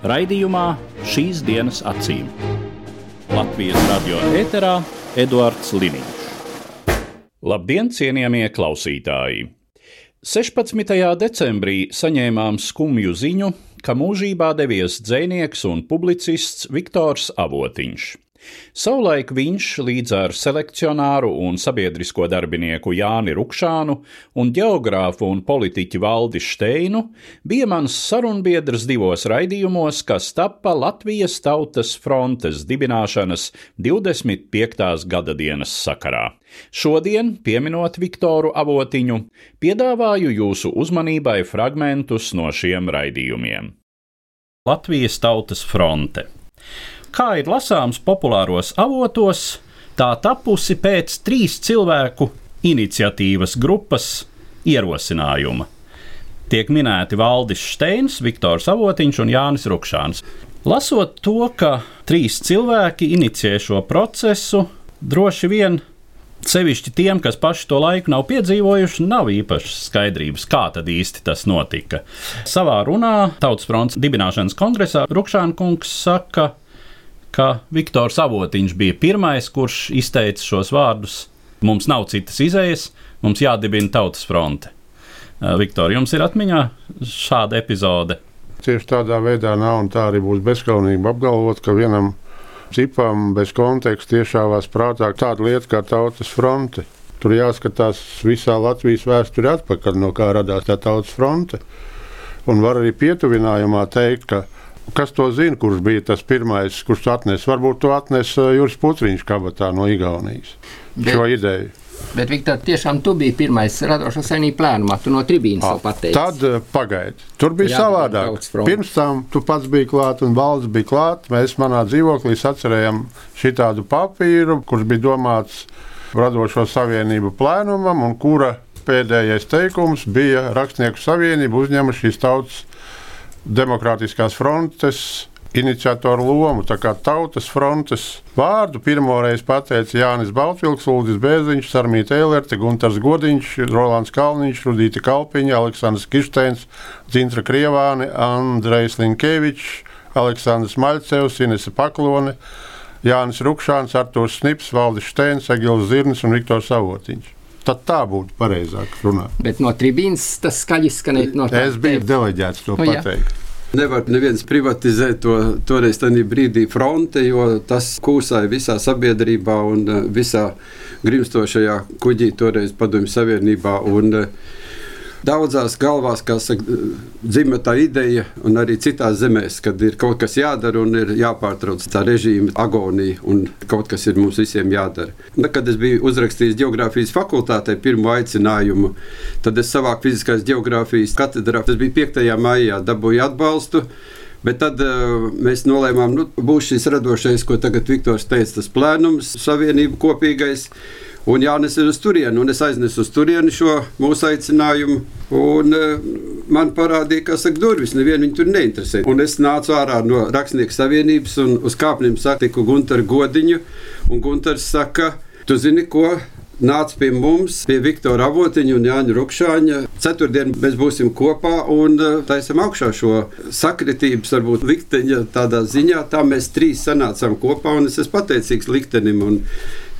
Raidījumā šīs dienas acīm. Latvijas radio eterā Eduards Liniņš. Labdien, cienījamie klausītāji! 16. decembrī saņēmām skumju ziņu, ka mūžībā devies dzinieks un publicists Viktors Avotiņš. Savulaik viņš līdz ar selekcionāru un sabiedrisko darbinieku Jāni Rukšānu un geogrāfu un politiķu Valdi Steinu bija mans sarunbiedrs divos raidījumos, kas tappa Latvijas Tautas frontes dibināšanas 25. gada dienas sakarā. Šodien, pieminot Viktoru Avotiņu, piedāvāju jūsu uzmanībai fragmentus no šiem raidījumiem. Latvijas Tautas fronte kā ir lasāms populāros avotos, tā tapusi pēc trīs cilvēku iniciatīvas grupas ierosinājuma. Tiek minēti Valdis Steins, Viktors Avotiņš un Jānis Rukšāns. Lasot to, ka trīs cilvēki inicijē šo procesu, droši vien sevišķi tiem, kas paši to laiku nav piedzīvojuši, nav īpašas skaidrības, kā tad īsti tas notika. Savā runā Tautas fronts dibināšanas kongresā Rukšāna kungs saka, ka Viktors Avotiņš bija pirmais, kurš izteica šos vārdus. Mums nav citas izējas, mums jādibina tautas fronte. Viktor, jums ir atmiņā šāda epizode? Tieši tādā veidā nav, un tā arī būs bezskaunība apgalvot, ka vienam cipam bez konteksta iešāvās prātā tāda lieta kā tautas fronte. Tur jāskatās visā Latvijas vēsturē atpakaļ, no kā radās tā tautas fronte. Un var arī pietuvinājumā teikt, ka Kas to zina, kurš bija tas pirmais, kurš to atnesa? Varbūt to atnesa Juris Putriņš kabatā no Igaunijas. Bet, šo ideju. Bet, Viktor, tiešām tu biji pirmais radošā saimnieka plēnumā, tu no tribīnas jau pateici. Tad uh, pagaidi. Tur bija Jā, savādāk. Pirms tam tu pats biji klāt un valsts bija klāt. Mēs manā dzīvoklī atcerējām šitādu papīru, kurš bija domāts radošo savienību plēnumam un kura pēdējais teikums bija Rakstnieku savienība uzņēma šīs tautas Demokrātiskās frontes iniciatoru lomu. Tā kā tautas frontes vārdu pirmoreiz pateica Jānis Baltvilks, Ulris Bēziņš, Sarmīta Eilerte, Guntars Godiņš, Rolands Kalniņš, Rudīta Kalpiņa, Aleksandrs Kirsteins, Dzintra Krievāne, Andrejs Linkevičs, Aleksandrs Maļcevs, Inese Paklone, Jānis Rukšāns, Artūrs Snips, Valdis Steins, Egils Zirnis un Viktors Savotiņš. Tad tā būtu pareizāk runāt. Bet no tribīnas tas skaļi skanēja. No es biju deleģēts to nu, pateikt. Nevar neviens privatizēt to toreiz tajā brīdī fronte, jo tas kūsāja visā sabiedrībā un eh, visā grimstošajā kuģī toreiz padomju savienībā. Un, uh, daudzās galvās, saka, dzimta tā ideja, un arī citās zemēs, kad ir kaut kas jādara un ir jāpārtrauc tā režīma agonija, un kaut kas ir mums visiem jādara. Un, kad es biju uzrakstījis geogrāfijas fakultātē pirmo aicinājumu, tad es savāku fiziskās geogrāfijas katedrā. Tas bija 5. maijā, dabūju atbalstu. Bet tad uh, mēs nolēmām, ka nu, būs šis radošais, ko tagad Viktors teica, tas plēnums, savienība kopīgais. Un Jānis ir uz turieni, es aiznesu uz turieni šo mūsu aicinājumu. Un, uh, man parādīja, ka saka, durvis nevienu viņu tur neinteresē. Un es nācu ārā no Rakstnieku savienības un uz kāpnēm satiku Gunteru Godiņu. Un Gunters saka, tu zini, ko nāca pie mums, pie Viktora Avotiņa un Jāņa Rukšāņa. Ceturtdien mēs būsim kopā un uh, taisam augšā šo sakritības, varbūt likteņa tādā ziņā. Tā mēs trīs sanācām kopā un es esmu pateicīgs liktenim.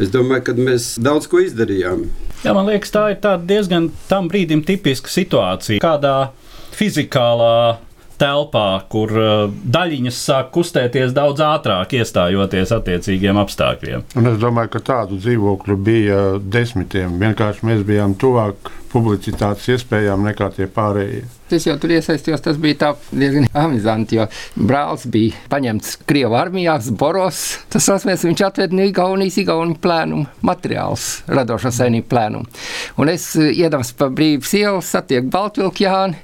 Es domāju, ka mēs daudz ko izdarījām. Jā, man liekas, tā ir diezgan tam brīdim tipiska situācija. Kādā fizikālā telpā, kur uh, daļiņas sāk kustēties daudz ātrāk, iestājoties attiecīgiem apstākļiem. Un es domāju, ka tādu dzīvokļu bija desmitiem. Vienkārši mēs bijām tuvāk publicitātes iespējām nekā tie pārējie. Es jau tur iesaistījos, tas bija diezgan amizanti, jo brālis bija paņemts Krievijas armijā, Boros. Tas asmēs, viņš atveda no Igaunijas, Igaunijas plēnumu materiālus, radošo saimnieku plēnumu. Un es iedams pa brīvības ielu satieku Baltvilku Jāni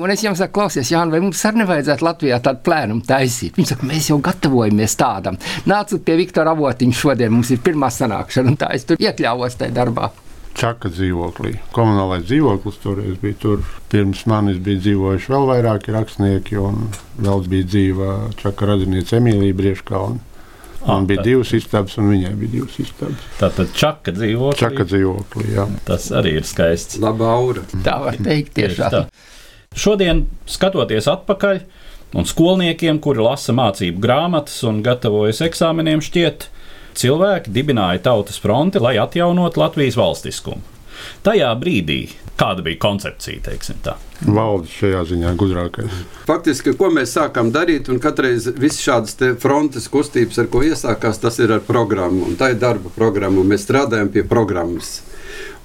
Un es jums saku, klausies, Jānis, vai mums arī nevajadzētu Latvijā tādu plēnumu taisīt? Viņi saka, mēs jau gatavojamies tādam. Nāciet pie Viktora Avotiņa šodien, mums ir pirmā sanākšana, un tā es tur iekļāvos tajā darbā. Čaka dzīvoklī. Komunālais dzīvoklis toreiz bija tur. Pirms manis bija dzīvojuši vēl vairāki rakstnieki, un vēl bija dzīva Čaka radiniece Emīlija Brieškalna. Man bija divas istabas, un viņai bija divas istabas. Tā tad čaka dzīvoklī. Čaka dzīvoklī, jā. Tas arī ir skaists. Laba aura. Tā var teikt, tiešām. Tā. Šodien, skatoties atpakaļ, un skolniekiem, kuri lasa mācību grāmatas un gatavojas eksāmeniem, šķiet, cilvēki dibināja tautas fronti, lai atjaunotu Latvijas valstiskumu. Tajā brīdī, kāda bija koncepcija, teiksim tā. Valdis šajā ziņā gudrākais. Faktiski, ko mēs sākām darīt, un katreiz visas šādas te frontes kustības, ar ko iesākās, tas ir ar programmu. Un tā ir darba programma, un mēs strādājam pie programmas.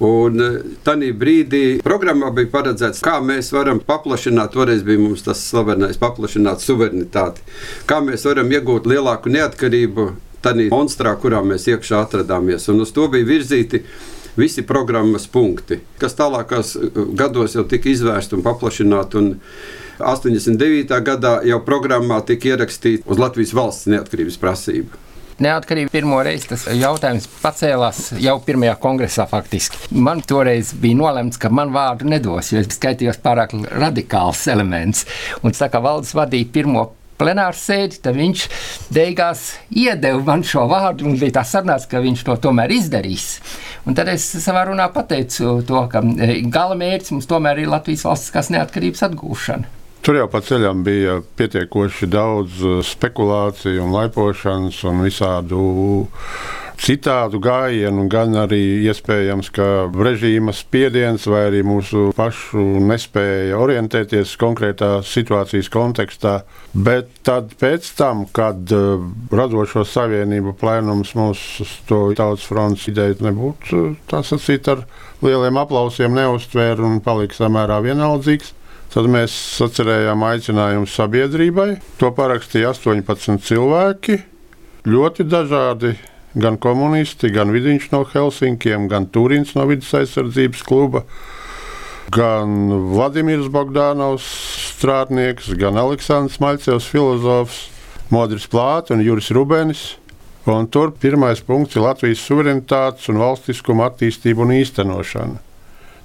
Un tajā brīdī programmā bija paredzēts, kā mēs varam paplašināt, toreiz bija mums tas slavenais paplašināt suverenitāti, kā mēs varam iegūt lielāku neatkarību tajā monstrā, kurā mēs iekšā atradāmies. Un uz to bija virzīti visi programmas punkti, kas tālākās gados jau tika izvērsti un paplašināti. Un 89. gadā jau programmā tika ierakstīta uz Latvijas valsts neatkarības prasība. Neatkarība pirmo reizi tas jautājums pacēlās jau pirmajā kongresā faktiski. Man toreiz bija nolemts, ka man vārdu nedos, jo es skaitījos pārāk radikāls elements. Un tā kā valdes vadīja pirmo plenāru sēdi, tad viņš beigās iedeva man šo vārdu un bija tā sarunāts, ka viņš to tomēr izdarīs. Un tad es savā runā pateicu to, ka gala mērķis mums tomēr ir Latvijas valstiskās neatkarības atgūšana. Tur jau pa ceļam bija pietiekoši daudz spekulāciju, un laipošanas un visādu citādu gājienu, gan arī iespējams, ka režīma spiediens vai arī mūsu pašu nespēja orientēties konkrētā situācijas kontekstā. Bet tad, tam, kad radošo savienību plēnums mūsu tautas fronts ideju nebūtu tā sacīt ar lieliem aplausiem neuztvēra un palika samērā vienaldzīgs. Tad mēs sacerējām aicinājumu sabiedrībai. To parakstīja 18 cilvēki, ļoti dažādi. Gan komunisti, gan Vidiņš no Helsinkiem, gan Turins no Vidas aizsardzības kluba, gan Vladimirs Bogdanovs, strādnieks, gan Aleksandrs Maļcevs, filozofs, Modris Plāts un Juris Rubenis. Un tur pirmais punkts ir Latvijas suverenitātes un valstiskuma attīstība un īstenošana.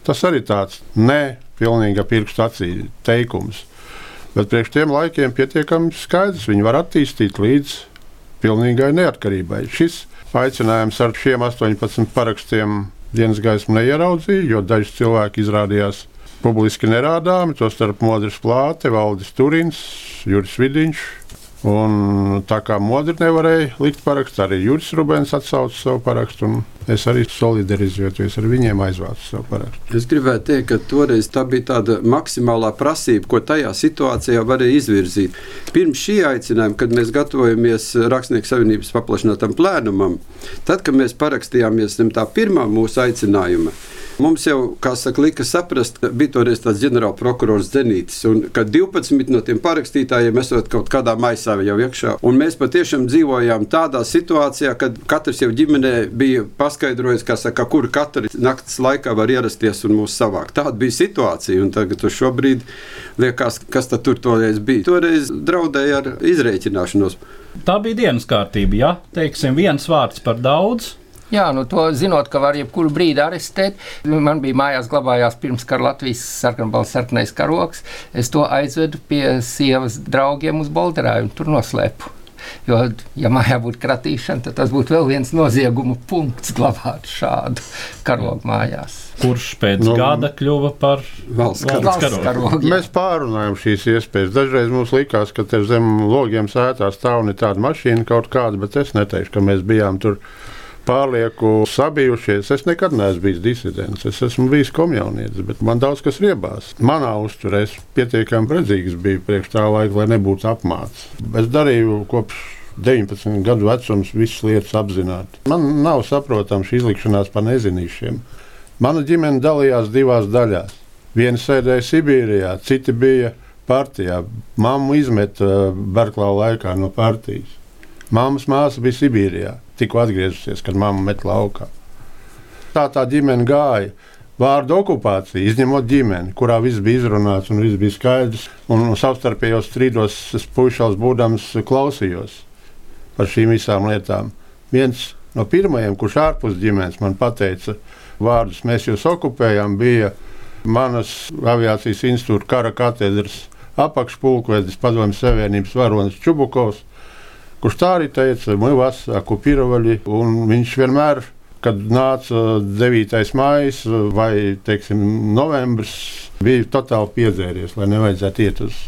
Tas arī tāds ne pilnīga pirkstu acī teikums. Bet priekš tiem laikiem pietiekami skaidrs, viņi var attīstīt līdz pilnīgai neatkarībai. Šis aicinājums ar šiem 18 parakstiem dienas gaismu neieraudzīja, jo daži cilvēki izrādījās publiski nerādāmi, tostarp Modris Plāte, Valdis Turins, Juris Vidiņš, Un tā kā modri nevarēja likt parakstu, arī Juris Rubens atsauca savu parakstu. Es arī solidarizējoties ar viņiem aizvācu savu parakstu. Es gribētu teikt, ka toreiz tā bija tāda maksimālā prasība, ko tajā situācijā varēja izvirzīt. Pirms šī aicinājuma, kad mēs gatavojamies Rakstnieku savienības paplašinātam plēnumam, tad, kad mēs parakstījāmies zem tā pirmā mūsu aicinājuma, Mums jau, kā saka, lika saprast, bija toreiz tāds ģenerālprokurors Zenītis, un ka 12 no tiem parakstītājiem esot kaut kādā maisā jau iekšā. Un mēs patiešām dzīvojām tādā situācijā, kad katrs jau ģimenē bija paskaidrojis, saka, kur katru naktas laikā var ierasties un mūs savākt. Tāda bija situācija, un tagad šobrīd liekas, kas tur toreiz bija. Toreiz draudēja ar izreikināšanos. Tā bija dienas kārtība, ja teiksim, viens vārds par daudz Jā, nu to zinot, ka var jebkuru brīdi arestēt. Man bija mājās glabājās pirms kara Latvijas sarkanbalsts sarkanais karoks. Es to aizvedu pie sievas draugiem uz Bolderāju un tur noslēpu. Jo, ja mājā būtu kratīšana, tad tas būtu vēl viens nozieguma punkts glabāt šādu karogu mājās. Kurš pēc nu, gada kļuva par valsts, valsts karogu? karogu Mēs pārunājam šīs iespējas. Dažreiz mums likās, ka zem logiem sētā stāv ne tāda mašīna kaut kāda, bet es neteikšu, ka mēs bijām tur pārlieku sabijušies. Es nekad neesmu bijis disidents, es esmu bijis komjaunietis, bet man daudz kas riebās. Manā uzturē es pietiekami redzīgs biju priekš tā laika, lai nebūtu apmācis. Es darīju kopš 19 gadu vecums visas lietas apzināti. Man nav saprotama šī izlikšanās par nezinīšiem. Mana ģimene dalījās divās daļās. Viena sēdēja Sibīrijā, citi bija partijā. Māmu izmeta Berklā laikā no partijas. Māmas māsa bija Sibīrijā tikko atgriezusies, kad mamma met laukā. Tā tā ģimene gāja. vārdu okupācija, izņemot ģimeni, kurā viss bija izrunāts un viss bija skaidrs. Un savstarpējos strīdos es puišās būdams klausījos par šīm visām lietām. Viens no pirmajiem, kurš ārpus ģimenes man pateica vārdus, mēs jūs okupējām, bija manas aviācijas institūta kara katedras apakšpulkvedis, padomju savienības varonis Čubukovs, kurš tā arī teica, Mūvas, Kupirovaļi, un viņš vienmēr kad nāca 9. maija vai teiksim, novembris, bija totāli piedzēries, lai nevajadzētu iet uz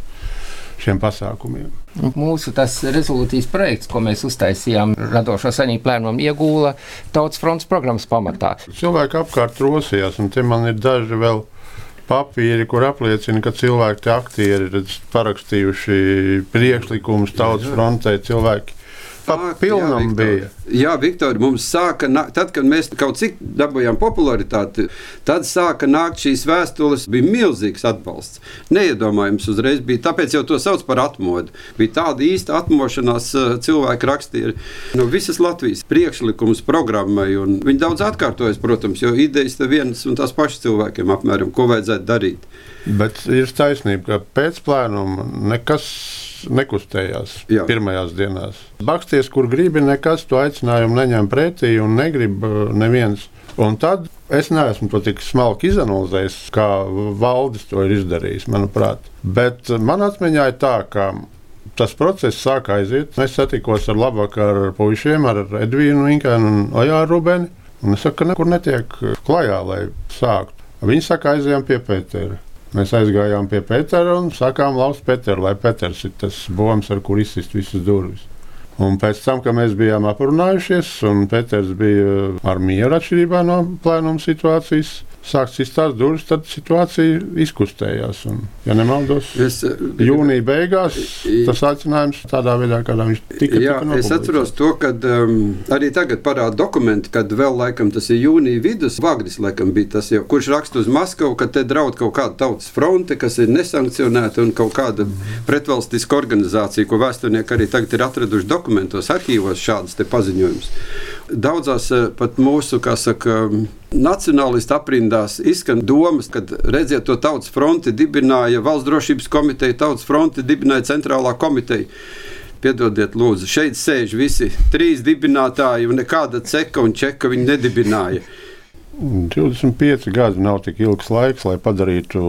šiem pasākumiem. Mūsu rezolūcijas projekts, ko mēs uztaisījām, radošo saņēmu plēnumu, iegūla Tautas fronts programmas pamatā. Cilvēki apkārt rosījās, un te man ir daži vēl papīri, kur apliecina, ka cilvēki aktieri ir parakstījuši priekšlikumus Tautas frontē. Cilvēki pa pilnam jā, bija. Jā, Viktor, mums sāka, tad, kad mēs kaut cik dabūjām popularitāti, tad sāka nākt šīs vēstules. Bija milzīgs atbalsts. Neiedomājams uzreiz bija, tāpēc jau to sauc par atmodu. Bija tāda īsta atmošanās cilvēki rakstīja no visas Latvijas priekšlikums programmai. Viņi daudz atkārtojas, protams, jo idejas te vienas un tās pašas cilvēkiem apmēram, ko vajadzētu darīt. Bet ir taisnība, ka pēc plānuma nekas nekustējās Jā. pirmajās dienās. Baksties, kur gribi, nekas to aicinājumu neņem pretī un negrib uh, neviens. Un tad es neesmu to tik smalki izanalizējis, kā valdis to ir izdarījis, manuprāt. Bet man atmiņā ir tā, ka tas process sāk aiziet. Es satikos ar labvakaru puišiem, ar Edvīnu Inkēnu un Ojāru Rubeni. Un es saku, ka nekur netiek klajā, lai sāktu. Viņi saka, aizējām pie Pētera. Mēs aizgājām pie Pētera un sākām lauzt Pēteru, lai Pēters ir tas bombs, ar kur izsist visas durvis. Un pēc tam, kad mēs bijām aprunājušies, un Pēters bija ar mieru atšķirībā no plēnuma situācijas, sākt sist tās durvis, tad situācija izkustējās. Un, ja nemaldos, es, eh, jūnija beigās tas aicinājums tādā veidā, kādā viņš tika. Jā, tika es atceros to, ka um, arī tagad parāda dokumenti, kad vēl laikam tas ir jūnija vidus. Vagris laikam bija tas, jau, kurš raksta uz Maskavu, ka te draud kaut kāda tautas fronte, kas ir nesankcionēta un kaut kāda pretvalstiska organizācija, ko vēsturnieki arī tagad ir atraduši dokumentos, arhīvos šādas paziņojumus. Daudzās eh, pat mūsu, kā saka, nacionālistu aprindās izskan domas, ka redziet, to tautas fronti dibināja Valsts drošības komiteja, tautas fronti dibināja centrālā komiteja. Piedodiet, lūdzu, šeit sēž visi trīs dibinātāji, un nekāda ceka un čeka viņi nedibināja. 25 gadi nav tik ilgs laiks, lai padarītu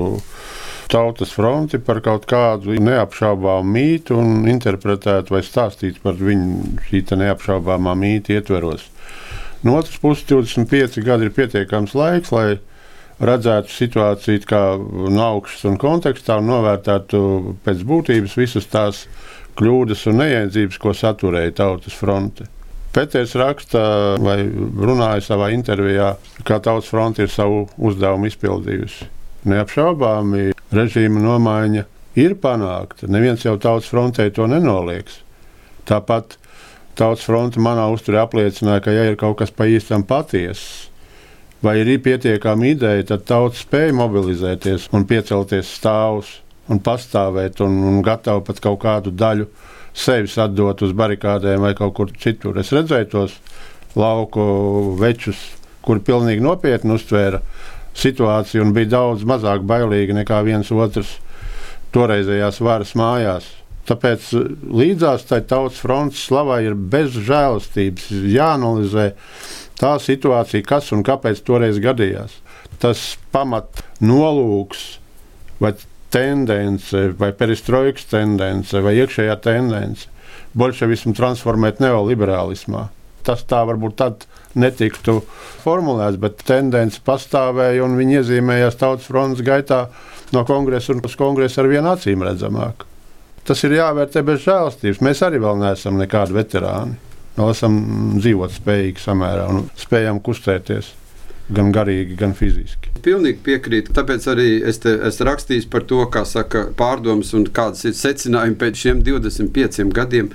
tautas fronti par kaut kādu neapšaubāmu mītu un interpretētu vai stāstītu par viņu šī neapšaubāmā mīta ietveros. No otras puses, 25 gadi ir pietiekams laiks, lai redzētu situāciju kā no augšas un kontekstā un novērtētu pēc būtības visas tās kļūdas un neiedzības, ko saturēja Tautas fronte. Pēters raksta, vai runāja savā intervijā, kā Tautas fronte ir savu uzdevumu izpildījusi. Neapšaubāmi režīma nomaiņa ir panākta. Neviens jau Tautas frontē to nenoliedz. Tāpat Tautas fronte manā uzturē apliecināja, ka, ja ir kaut kas pa īstam patiess, vai ir pietiekama ideja, tad tauta spēja mobilizēties un piecelties stāvus un pastāvēt un, un gatavu pat kaut kādu daļu sevis atdot uz barikādēm vai kaut kur citur. Es redzēju tos lauku večus, kuri pilnīgi nopietni uztvēra situāciju un bija daudz mazāk bailīgi nekā viens otrs toreizējās varas mājās. Tāpēc eh, līdzās tai tautas frontes slavai ir bez žēlastības jāanalizē tā situācija, kas un kāpēc toreiz gadījās. Tas pamat nolūks vai tendence, vai perestroikas tendence, vai iekšējā tendence bolševismu transformēt neoliberālismā. Tas tā varbūt tad netiktu formulēts, bet tendence pastāvēja un viņi iezīmējās tautas frontes gaitā no kongresa un uz kongresa ar vienu acīm redzamāk tas ir jāvērtē bez žēlastības. Mēs arī vēl neesam nekādi veterāni. Vēl esam dzīvot spējīgi samērā un spējam kustēties gan garīgi, gan fiziski. Pilnīgi piekrītu. Tāpēc arī es, te, es rakstīju par to, kā saka, pārdomas un kādas ir secinājumi pēc šiem 25 gadiem.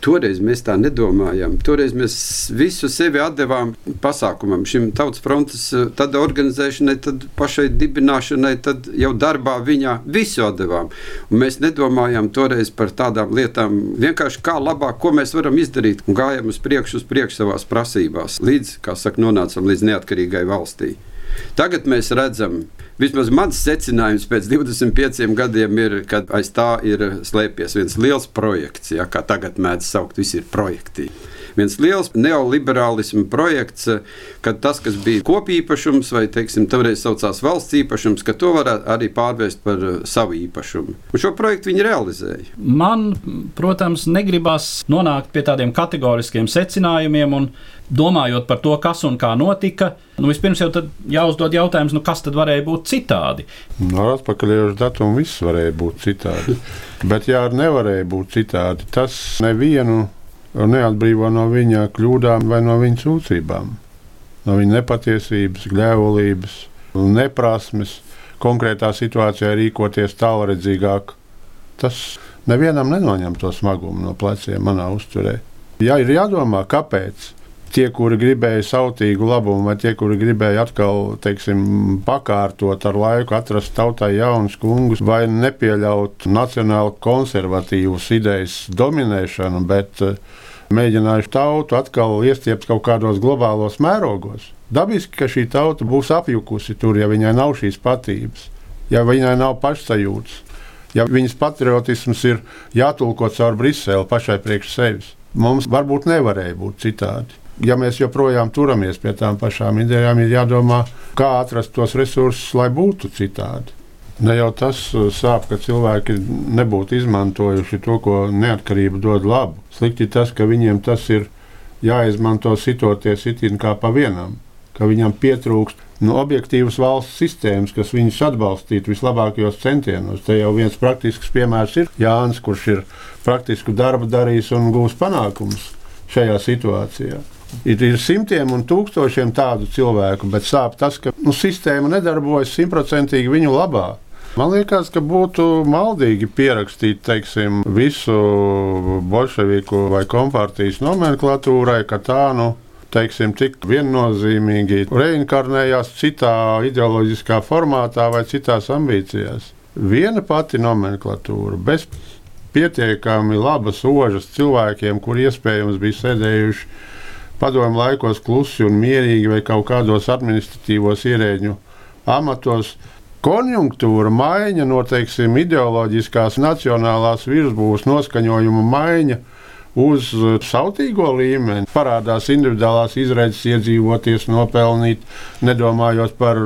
Toreiz mēs tā nedomājām. Toreiz mēs visu sevi devām pasākumam, šim tautas frontes eh, organizēšanai, tad pašai dibināšanai, tad jau darbā viņā visu devām. Mēs nedomājām toreiz par tādām lietām, vienkārši kā labāk, ko mēs varam izdarīt, un gājām uz priekšu, uz priekšu savās prasībās, līdz, kā saka, nonācām līdz neatkarīgai valstī. Tagad mēs redzam, vismaz mans secinājums pēc 25 gadiem ir, ka aiz tā ir slēpies viens liels projekts, ja, kā tagad mēdz saukt, visi ir projekti viens liels neoliberālismu projekts, ka tas, kas bija kopīpašums vai, teiksim, toreiz saucās valsts īpašums, ka to varētu arī pārvērst par uh, savu īpašumu. Un šo projektu viņi realizēja. Man, protams, negribas nonākt pie tādiem kategoriskiem secinājumiem un domājot par to, kas un kā notika, nu, vispirms jau jāuzdod jautājums, nu, kas tad varēja būt citādi. No nu, atpakaļējoša datuma viss varēja būt citādi. Bet, ja nevarēja būt citādi, tas nevienu neatbrīvo no viņa kļūdām vai no viņa sūdzībām, no viņa nepatiesības, gļēvulības, neprasmes, konkrētā situācijā rīkoties tālredzīgāk. Tas nevienam nenoņem to smagumu no pleciem manā uzturē. Ja ir jādomā, kāpēc tie, kuri gribēja sautīgu labumu, vai tie, kuri gribēja atkal teiksim, pakārtot ar laiku, atrast tautai jaunus kungus, vai nepieļaut nacionāli konservatīvas idejas dominēšanu, bet uh, mēģinājuši tautu atkal iestiept kaut kādos globālos mērogos. Dabiski, ka šī tauta būs apjukusi tur, ja viņai nav šīs patības, ja viņai nav pašsajūtas, ja viņas patriotisms ir jātulko caur Briseli pašai priekš sevis. Mums varbūt nevarēja būt citādi. Ja mēs joprojām turamies pie tām pašām idejām, ir jādomā, kā atrast tos resursus, lai būtu citādi. Ne jau tas uh, sāp, ka cilvēki nebūtu izmantojuši to, ko neatkarība dod labu. Slikti tas, ka viņiem tas ir jāizmanto sitoties itin kā pa vienam, ka viņam pietrūkst no objektīvas valsts sistēmas, kas viņus atbalstītu vislabākajos centienos. Te jau viens praktisks piemērs ir Jānis, kurš ir praktisku darbu darījis un gūs panākumus šajā situācijā. Ir, ir simtiem un tūkstošiem tādu cilvēku, bet sāp tas, ka nu, sistēma nedarbojas simtprocentīgi viņu labā. Man liekas, ka būtu maldīgi pierakstīt teiksim, visu bolševiku vai kompartijas nomenklatūrai, ka tā nu teiksim, tik viennozīmīgi reinkarnējās citā ideoloģiskā formātā vai citās ambīcijās. Viena pati nomenklatūra, bez pietiekami labas ožas cilvēkiem, kur iespējams bija sēdējuši padomu laikos klusi un mierīgi vai kaut kādos administratīvos ierēģu amatos, Konjunktūra maiņa, noteiksim, ideoloģiskās nacionālās virsbūves noskaņojuma maiņa uz sautīgo līmeni. Parādās individuālās izredzes iedzīvoties, nopelnīt, nedomājot par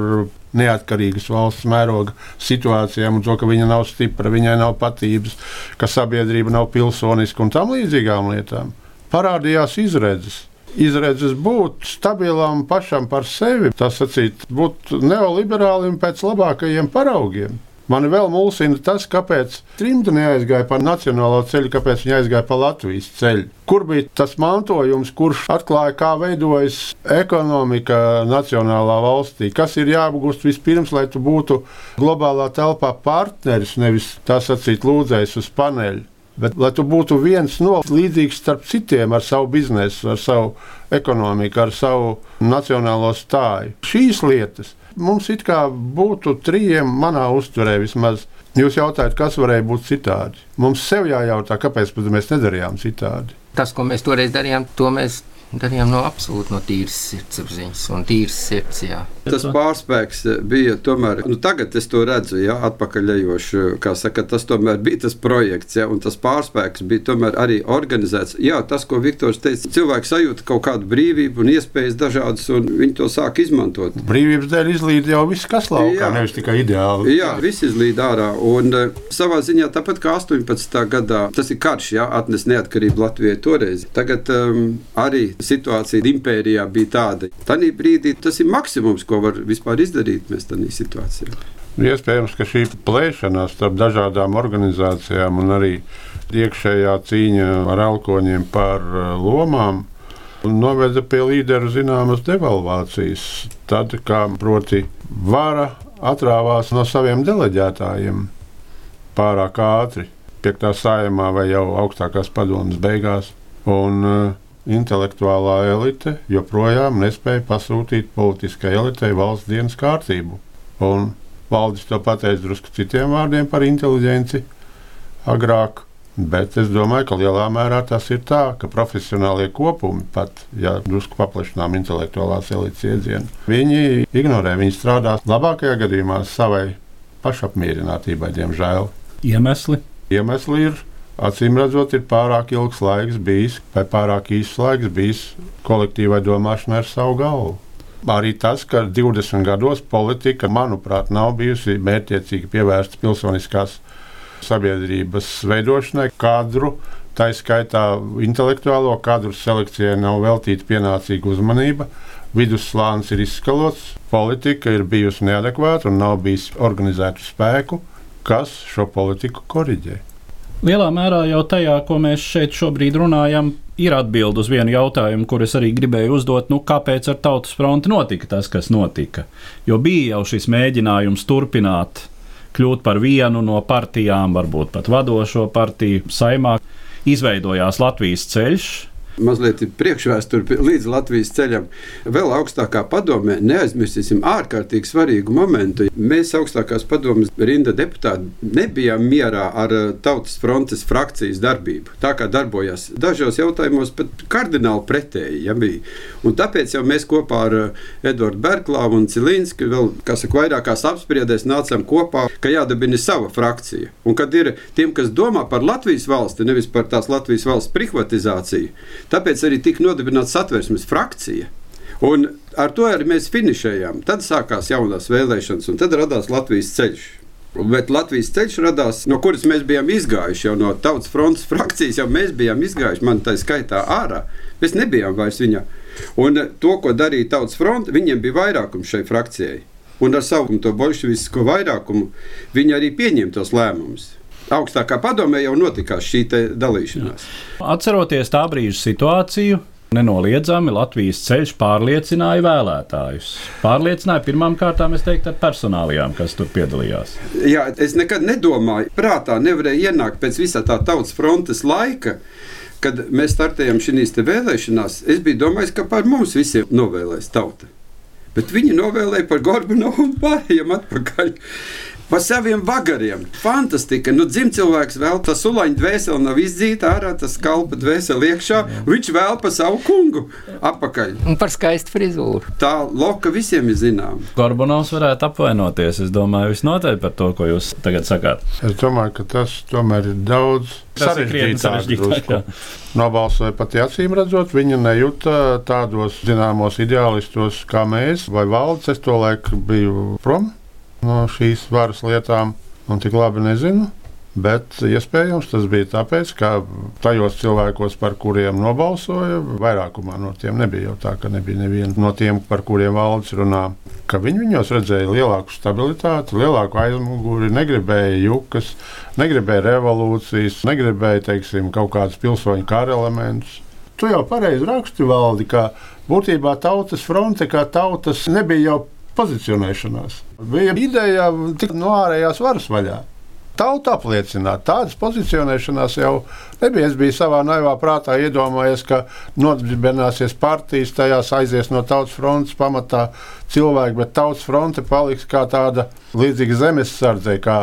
neatkarīgas valsts mēroga situācijām, un to, ka viņa nav stipra, viņai nav patības, ka sabiedrība nav pilsoniska un tam līdzīgām lietām. Parādījās izredzes izredzes būt stabilam pašam par sevi, tas sacīt, būt neoliberālim pēc labākajiem paraugiem. Man vēl mulsina tas, kāpēc trimta neaizgāja pa nacionālo ceļu, kāpēc viņa aizgāja pa Latvijas ceļu. Kur bija tas mantojums, kurš atklāja, kā veidojas ekonomika nacionālā valstī, kas ir jāapgūst vispirms, lai tu būtu globālā telpā partneris, nevis tā sacīt, lūdzējs uz paneļa. Bet, lai tu būtu viens no līdzīgs starp citiem ar savu biznesu, ar savu ekonomiku, ar savu nacionālo stāju, šīs lietas mums it kā būtu trījiem manā uztverē vismaz. Jūs jautājat, kas varēja būt citādi? Mums sev jājautā, kāpēc mēs nedarījām citādi. Tas, ko mēs toreiz darījām, to mēs darījām no absolūti no tīras sirdsapziņas un tīras sirds. Jā. Tas pārspēks bija tomēr, nu tagad es to redzu, ja atpakaļējoši, kā saka, tas tomēr bija tas projekts, ja, un tas pārspēks bija tomēr arī organizēts. Jā, tas, ko Viktors teica, cilvēks sajūta kaut kādu brīvību un iespējas dažādas, un viņi to sāk izmantot. Brīvības dēļ izlīd jau viss, kas laukā, jā, nevis tikai ideāli. Jā, viss izlīd ārā, un uh, savā ziņā tāpat kā 18. gadā, tas ir karš, jā, atnes neatkarību Latvijai toreiz. Tagad um, arī situācija impērijā bija tāda. Tanī brīdī tas ir maksimums, ko var vispār izdarīt mēs tādā situācijā. Iespējams, ka šī plēšanās starp dažādām organizācijām un arī iekšējā cīņa ar alkoņiem par uh, lomām noveda pie līderu zināmas devalvācijas. Tad, kā proti, vara atrāvās no saviem deleģētājiem pārāk ātri, piektā sājumā vai jau augstākās padomas beigās. Un, uh, intelektuālā elite joprojām nespēja pasūtīt politiskai elitei valsts dienas kārtību. Un valdis to pateica drusku citiem vārdiem par inteligenci agrāk. Bet es domāju, ka lielā mērā tas ir tā, ka profesionālie kopumi, pat ja drusku paplašinām intelektuālās elites iedzienu, viņi ignorē, viņi strādā labākajā gadījumā savai pašapmierinātībai, diemžēl. Iemesli? Iemesli ir acīm redzot, ir pārāk ilgs laiks bijis, vai pārāk īsts laiks bijis kolektīvai domāšanai ar savu galvu. Arī tas, ka 20 gados politika, manuprāt, nav bijusi mērķiecīgi pievērsta pilsoniskās sabiedrības veidošanai, kadru, tā skaitā intelektuālo kadru selekcijai nav veltīta pienācīga uzmanība. Vidusslānis ir izskalots, politika ir bijusi neadekvāta un nav bijis organizētu spēku, kas šo politiku koriģē. Lielā mērā jau tajā, ko mēs šeit šobrīd runājam, ir atbilde uz vienu jautājumu, kurus arī gribēju uzdot. Nu, kāpēc ar Tautas fronti notika tas, kas notika? Jo bija jau šis mēģinājums turpināt kļūt par vienu no partijām, varbūt pat vadošo partiju saimā. Izveidojās Latvijas ceļš, mazliet priekšvēsture līdz Latvijas ceļam. Vēl augstākā padomē neaizmirsīsim ārkārtīgi svarīgu momentu. Mēs augstākās padomes rinda deputāti nebijām mierā ar uh, Tautas frontes frakcijas darbību. Tā kā darbojās dažos jautājumos pat kardināli pretēji. Ja bija. un tāpēc jau mēs kopā ar uh, Edvardu Berklāvu un Cilīnsku vēl, kas saka, vairākās apspriedēs nācām kopā, ka jādabina sava frakcija. Un kad ir tiem, kas domā par Latvijas valsti, nevis par tās Latvijas valsts privatizāciju, Tāpēc arī tika nodibināta satversmes frakcija. Un ar to arī mēs finišējām. Tad sākās jaunās vēlēšanas, un tad radās Latvijas ceļš. Bet Latvijas ceļš radās, no kuras mēs bijām izgājuši jau no Tautas frontes frakcijas, jau mēs bijām izgājuši, man tā skaitā ārā. Mēs nebijām vairs viņā. Un to, ko darīja Tautas fronte, viņiem bija vairākums šai frakcijai. Un ar savu to bolševisko vairākumu viņi arī pieņēma tos lēmumus augstākā padomē jau notikās šī dalīšanās. Jā. Atceroties tā brīža situāciju, nenoliedzami Latvijas ceļš pārliecināja vēlētājus. Pārliecināja pirmām kārtām, es teiktu, ar personālijām, kas tur piedalījās. Jā, es nekad nedomāju, prātā nevarēja ienākt pēc visā tā tautas frontes laika. Kad mēs startējām šīs vēlēšanās, es biju domājis, ka par mums visiem novēlēs tauta. Bet viņi novēlēja par Gorbanovu un pārējiem atpakaļ pa saviem vagariem. Fantastika. Nu, Dzimcilvēks vēl tā sulaņa dvēsele nav izdzīta ārā, tas kalpa dvēsele iekšā. Viņš vēl pa savu kungu apakaļ. Un par skaistu frizūru. Tā loka visiem ir zinām. Gorbanovs varētu apvainoties. Es domāju, visnotaļ par to, ko jūs tagad sakāt. Es domāju, ka tas tomēr ir daudz sarežģītāk. Nobalsoja pat acīm redzot, viņa nejūta tādos zināmos ideālistos kā mēs vai valdes. Es to laiku biju prom no šīs varas lietām, un tik labi nezinu. Bet iespējams tas bija tāpēc, ka tajos cilvēkos, par kuriem nobalsoja, vairākumā no tiem nebija jau tā, ka nebija neviena no tiem, par kuriem valdes runā. Ka viņi viņos redzēja lielāku stabilitāti, lielāku aizmuguri, negribēja jukas, negribēja revolūcijas, negribēja teiksim, kaut kādus pilsoņu kara elementus. Tu jau pareizi raksti valdi, ka būtībā tautas fronte kā tautas nebija jau pozicionēšanās. Bija ideja tikt no ārējās varas vaļā. Tauta apliecināt, tādas pozicionēšanās jau nebija. Es biju savā naivā prātā iedomājies, ka nodibināsies partijas, tajās aizies no tautas frontes pamatā cilvēki, bet tautas fronte paliks kā tāda līdzīga zemes sardze, kā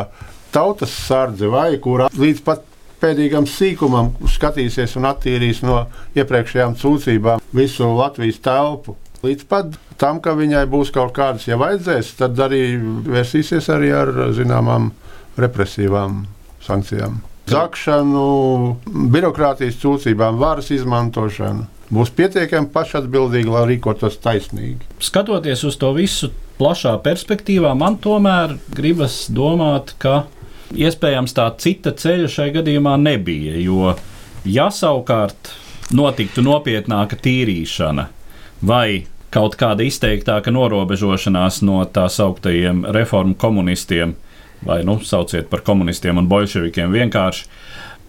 tautas sardze, vai kurā līdz pat pēdīgam sīkumam skatīsies un attīrīs no iepriekšējām sūdzībām visu Latvijas telpu. Līdz pat tam, ka viņai būs kaut kādas, ja vajadzēs, tad arī vērsīsies arī ar zināmām represīvām sankcijām. Zakšanu, birokrātijas sūdzībām, varas izmantošanu. Būs pietiekami pašatbildīgi, lai rīkotos taisnīgi. Skatoties uz to visu plašā perspektīvā, man tomēr gribas domāt, ka iespējams tā cita ceļa šai gadījumā nebija. Jo, ja savukārt notiktu nopietnāka tīrīšana, vai kaut kāda izteiktāka norobežošanās no tā sauktajiem reformu komunistiem, vai nu sauciet par komunistiem un bolševikiem vienkārši.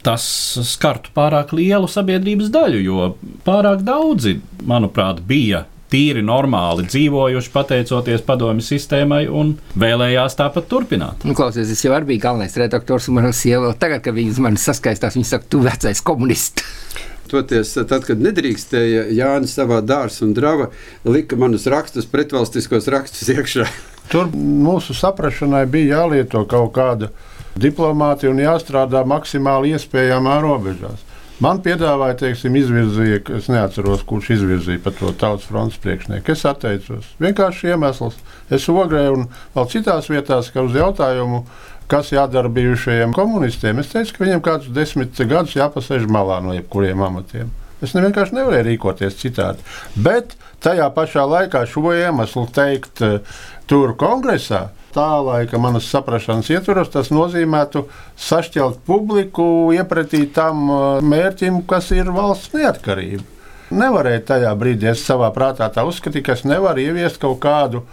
Tas skartu pārāk lielu sabiedrības daļu, jo pārāk daudzi, manuprāt, bija tīri normāli dzīvojuši, pateicoties padomju sistēmai, un vēlējās tāpat turpināt. Nu, klausies, es jau biju galvenais redaktors, un manā sieva, tagad, kad viņas man saskaistās, viņa saka, tu vecais komunists. Toties, tad, kad nedrīkstēja Jānis savā dārzā un drava, lika manus rakstus, pretvalstiskos rakstus iekšā. Tur mūsu saprašanai bija jālieto kaut kāda diplomāti un jāstrādā maksimāli iespējamā robežās. Man piedāvāja, teiksim, izvirzīja, es neatceros, kurš izvirzīja par to tautas fronts priekšnieku. Es atteicos. Vienkārši iemesls. Es ogrēju un vēl citās vietās, ka uz jautājumu, kas jādara bijušajiem komunistiem, es teicu, ka viņiem kādus desmit gadus jāpasēž malā no jebkuriem amatiem. Es ne vienkārši nevarēju rīkoties citādi. Bet tajā pašā laikā šo iemeslu teikt uh, tur kongresā, tā laika manas saprašanas ietvaros, tas nozīmētu sašķelt publiku iepratī tam uh, mērķim, kas ir valsts neatkarība. Nevarēja tajā brīdī, es savā prātā tā uzskatīju, ka es nevaru ieviest kaut kādu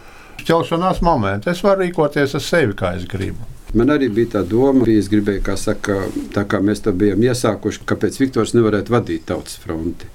šķelšanās momentu. Es varu rīkoties ar sevi, kā es gribu. Man arī bija tā doma, ka es gribēju, kā saka, tā kā mēs to bijām iesākuši, kāpēc Viktors nevarētu vadīt tautas fronti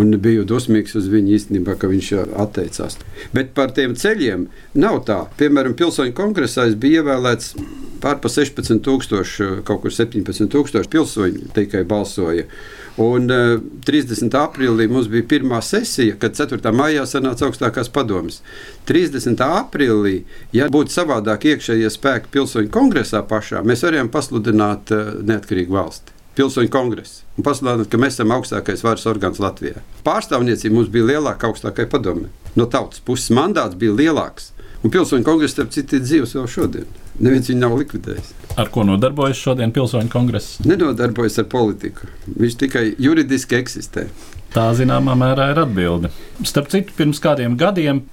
un biju dusmīgs uz viņu īstenībā, ka viņš atteicās. Bet par tiem ceļiem nav tā. Piemēram, pilsoņu kongresā es biju ievēlēts pār pa 16,000, kaut kur 17,000 pilsoņu tikai balsoja. Un uh, e, 30. aprīlī mums bija pirmā sesija, kad 4. maijā sanāca augstākās padomas. 30. aprīlī, ja būtu savādāk iekšējie spēki pilsoņu kongresā pašā, mēs varējām pasludināt uh, neatkarīgu valsti pilsoņu kongresu un pasludināt, ka mēs esam augstākais varas orgāns Latvijā. Pārstāvniecība mums bija lielāka augstākajai padomē. No tautas puses mandāts bija lielāks. Un pilsoņu kongress, starp citu, ir dzīves vēl šodien. Neviens viņu nav likvidējis. Ar ko nodarbojas šodien pilsoņu kongress? Nenodarbojas ar politiku. Viņš tikai juridiski eksistē. Tā zināmā mērā ir atbilde. Starp citu, pirms kādiem gadiem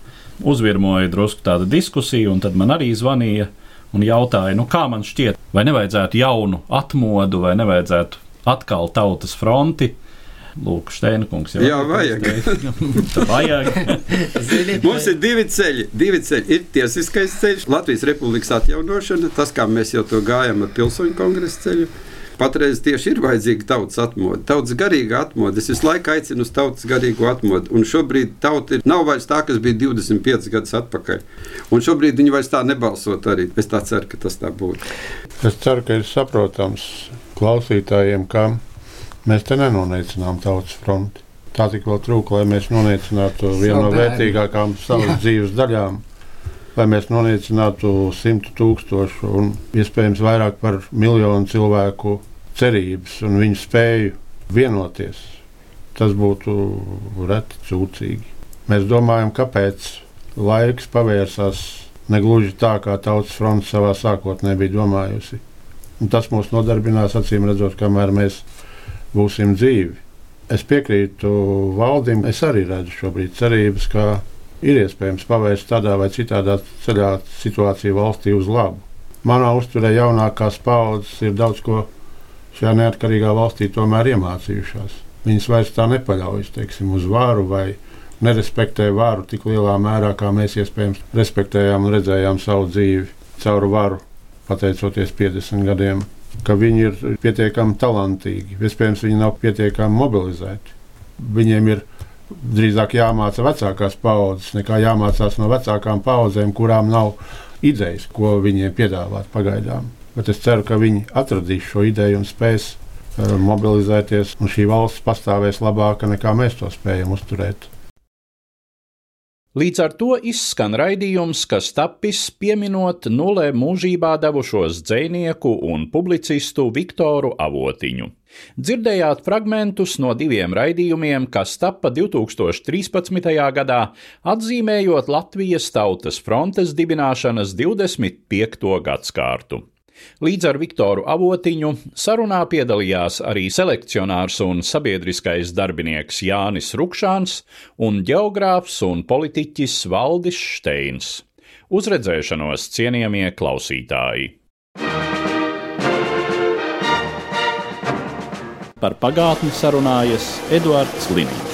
uzvirmoja drusku tāda diskusija, un tad man arī zvanīja un jautāja, nu, kā man šķiet, vai nevajadzētu jaunu atmodu, vai nevajadzētu atkal tautas fronti. Lūk, Steinkungs jau Jā, vajag. vajag. Mums ir divi ceļi. divi ceļi. Ir tiesiskais ceļš, Latvijas Republikas atjaunošana, tas, kā mēs jau to gājām ar pilsoņu kongresa ceļu. Patreiz tieši ir vajadzīga tautas atmodu, tautas garīga atmodu. Es visu laiku aicinu uz tautas garīgo atmodu. Un šobrīd tauta ir, nav vairs tā, kas bija 25 gadus atpakaļ. Un šobrīd viņi vairs tā nebalsot arī. Es tā ceru, ka tas tā būtu. Es ceru, ka ir saprotams klausītājiem, ka mēs te nenoneicinām tautas fronti. Tā tik vēl trūka, lai mēs noniecinātu vienu no vērtīgākām savas dzīves daļām lai mēs noniecinātu simtu tūkstošu un iespējams vairāk par miljonu cilvēku cerības un viņu spēju vienoties. Tas būtu reti cūcīgi. Mēs domājam, kāpēc laiks pavērsās negluži tā, kā Tautas fronte savā sākotnē bija domājusi. Un tas mūs nodarbinās, acīm redzot, kamēr mēs būsim dzīvi. Es piekrītu valdim, es arī redzu šobrīd cerības, ka ir iespējams pavērst tādā vai citādā ceļā situāciju valstī uz labu. Manā uzturē jaunākās paudzes ir daudz ko šajā neatkarīgā valstī tomēr iemācījušās. Viņas vairs tā nepaļaujas teiksim, uz vāru vai nerespektē vāru tik lielā mērā, kā mēs iespējams respektējām un redzējām savu dzīvi caur varu, pateicoties 50 gadiem. Ka viņi ir pietiekami talantīgi, iespējams, viņi nav pietiekami mobilizēti. Viņiem ir drīzāk jāmāca vecākās paudzes, nekā jāmācās no vecākām paudzēm, kurām nav idejas, ko viņiem piedāvāt pagaidām. Bet es ceru, ka viņi atradīs šo ideju un spēs uh, mobilizēties, un šī valsts pastāvēs labāka nekā mēs to spējam uzturēt. Līdz ar to izskan raidījums, kas tapis pieminot nulē mūžībā devušos dzinieku un publicistu Viktoru Avotiņu. Dzirdējāt fragmentus no diviem raidījumiem, kas tappa 2013. gadā, atzīmējot Latvijas Tautas frontes dibināšanas 25. gadsimtu. Līdz ar Viktoru Avotiņu sarunā piedalījās arī selekcionārs un sabiedriskais darbinieks Jānis Rukšāns un geogrāfs un politiķis Valdis Steins. Uzredzēšanos cienījamie klausītāji! Par pagātni sarunājas Eduards Liniņš.